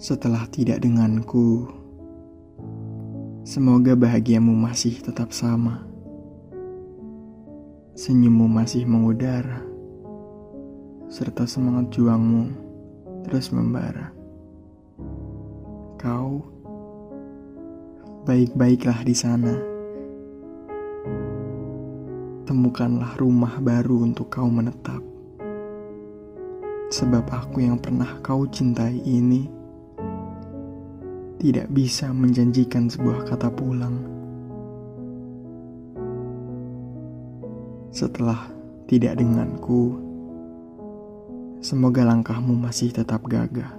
Setelah tidak denganku, semoga bahagiamu masih tetap sama. Senyummu masih mengudara, serta semangat juangmu terus membara. Kau baik-baiklah di sana. Temukanlah rumah baru untuk kau menetap. Sebab aku yang pernah kau cintai ini tidak bisa menjanjikan sebuah kata pulang. Setelah tidak denganku, semoga langkahmu masih tetap gagah.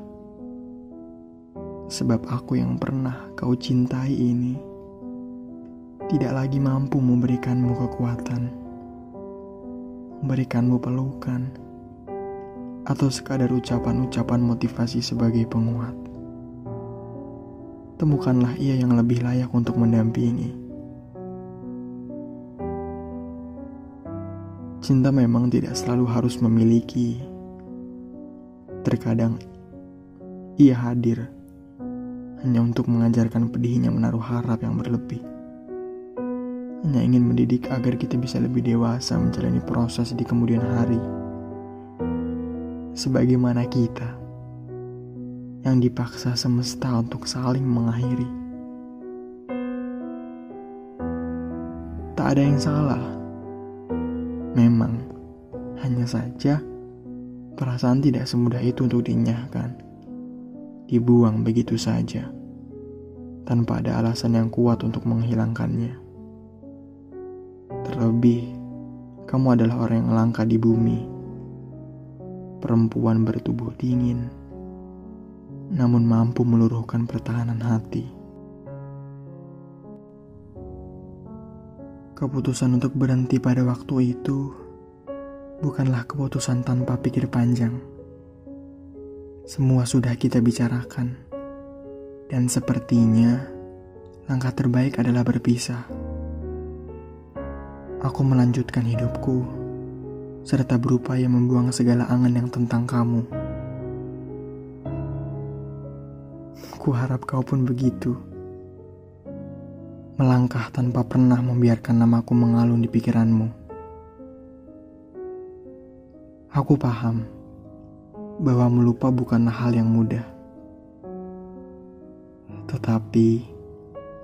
Sebab aku yang pernah kau cintai ini tidak lagi mampu memberikanmu kekuatan, memberikanmu pelukan, atau sekadar ucapan-ucapan motivasi sebagai penguat temukanlah ia yang lebih layak untuk mendampingi. Cinta memang tidak selalu harus memiliki. Terkadang ia hadir hanya untuk mengajarkan pedihnya menaruh harap yang berlebih. Hanya ingin mendidik agar kita bisa lebih dewasa menjalani proses di kemudian hari. Sebagaimana kita yang dipaksa semesta untuk saling mengakhiri. Tak ada yang salah. Memang, hanya saja perasaan tidak semudah itu untuk dinyahkan. Dibuang begitu saja, tanpa ada alasan yang kuat untuk menghilangkannya. Terlebih, kamu adalah orang yang langka di bumi. Perempuan bertubuh dingin namun mampu meluruhkan pertahanan hati. Keputusan untuk berhenti pada waktu itu bukanlah keputusan tanpa pikir panjang. Semua sudah kita bicarakan, dan sepertinya langkah terbaik adalah berpisah. Aku melanjutkan hidupku serta berupaya membuang segala angan yang tentang kamu. Ku harap kau pun begitu. Melangkah tanpa pernah membiarkan namaku mengalun di pikiranmu. Aku paham bahwa melupa bukanlah hal yang mudah. Tetapi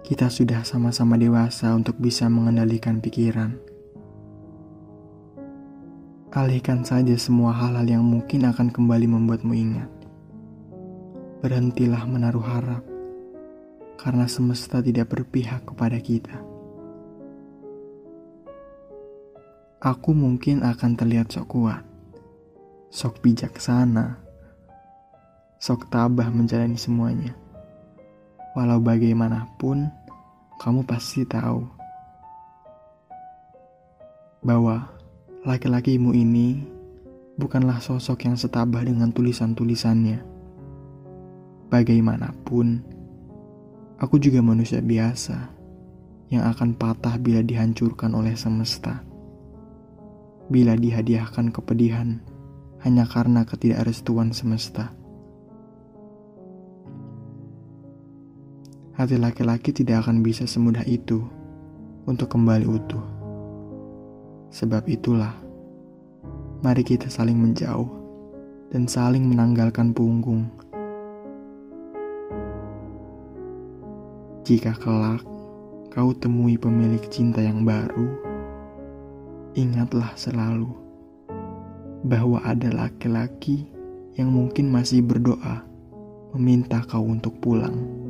kita sudah sama-sama dewasa untuk bisa mengendalikan pikiran. Alihkan saja semua hal-hal yang mungkin akan kembali membuatmu ingat berhentilah menaruh harap, karena semesta tidak berpihak kepada kita. Aku mungkin akan terlihat sok kuat, sok bijaksana, sok tabah menjalani semuanya. Walau bagaimanapun, kamu pasti tahu bahwa laki-lakimu ini bukanlah sosok yang setabah dengan tulisan-tulisannya Bagaimanapun, aku juga manusia biasa yang akan patah bila dihancurkan oleh semesta. Bila dihadiahkan kepedihan hanya karena ketidakrestuan semesta. Hati laki-laki tidak akan bisa semudah itu untuk kembali utuh. Sebab itulah, mari kita saling menjauh dan saling menanggalkan punggung Jika kelak kau temui pemilik cinta yang baru, ingatlah selalu bahwa ada laki-laki yang mungkin masih berdoa meminta kau untuk pulang.